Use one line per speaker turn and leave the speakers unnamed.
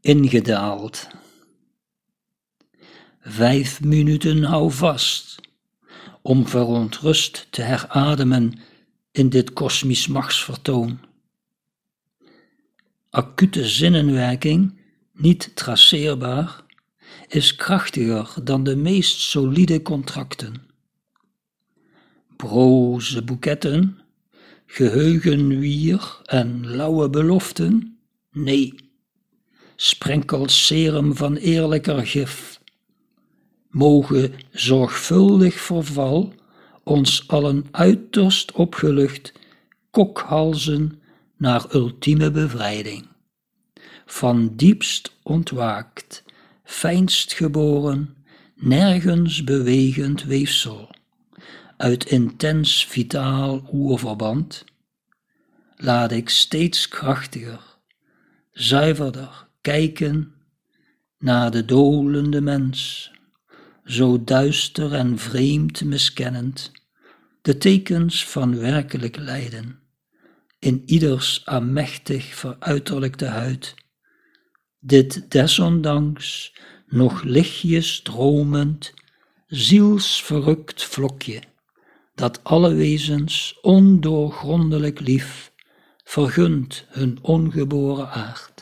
ingedaald. Vijf minuten hou vast, om verontrust te herademen in dit kosmisch machtsvertoon. Acute zinnenwerking, niet traceerbaar, is krachtiger dan de meest solide contracten. Broze boeketten, geheugenwier en lauwe beloften? Nee, sprenkel serum van eerlijker gif. Mogen zorgvuldig verval ons allen uiterst opgelucht kokhalzen naar ultieme bevrijding. Van diepst ontwaakt, fijnst geboren, nergens bewegend weefsel, uit intens vitaal oerverband, laat ik steeds krachtiger, zuiverder kijken naar de dolende mens, zo duister en vreemd miskennend, de tekens van werkelijk lijden, in ieders aanmächtig veruiterlijkte huid, dit desondanks nog lichtjes dromend, zielsverrukt vlokje, dat alle wezens ondoorgrondelijk lief vergunt hun ongeboren aard.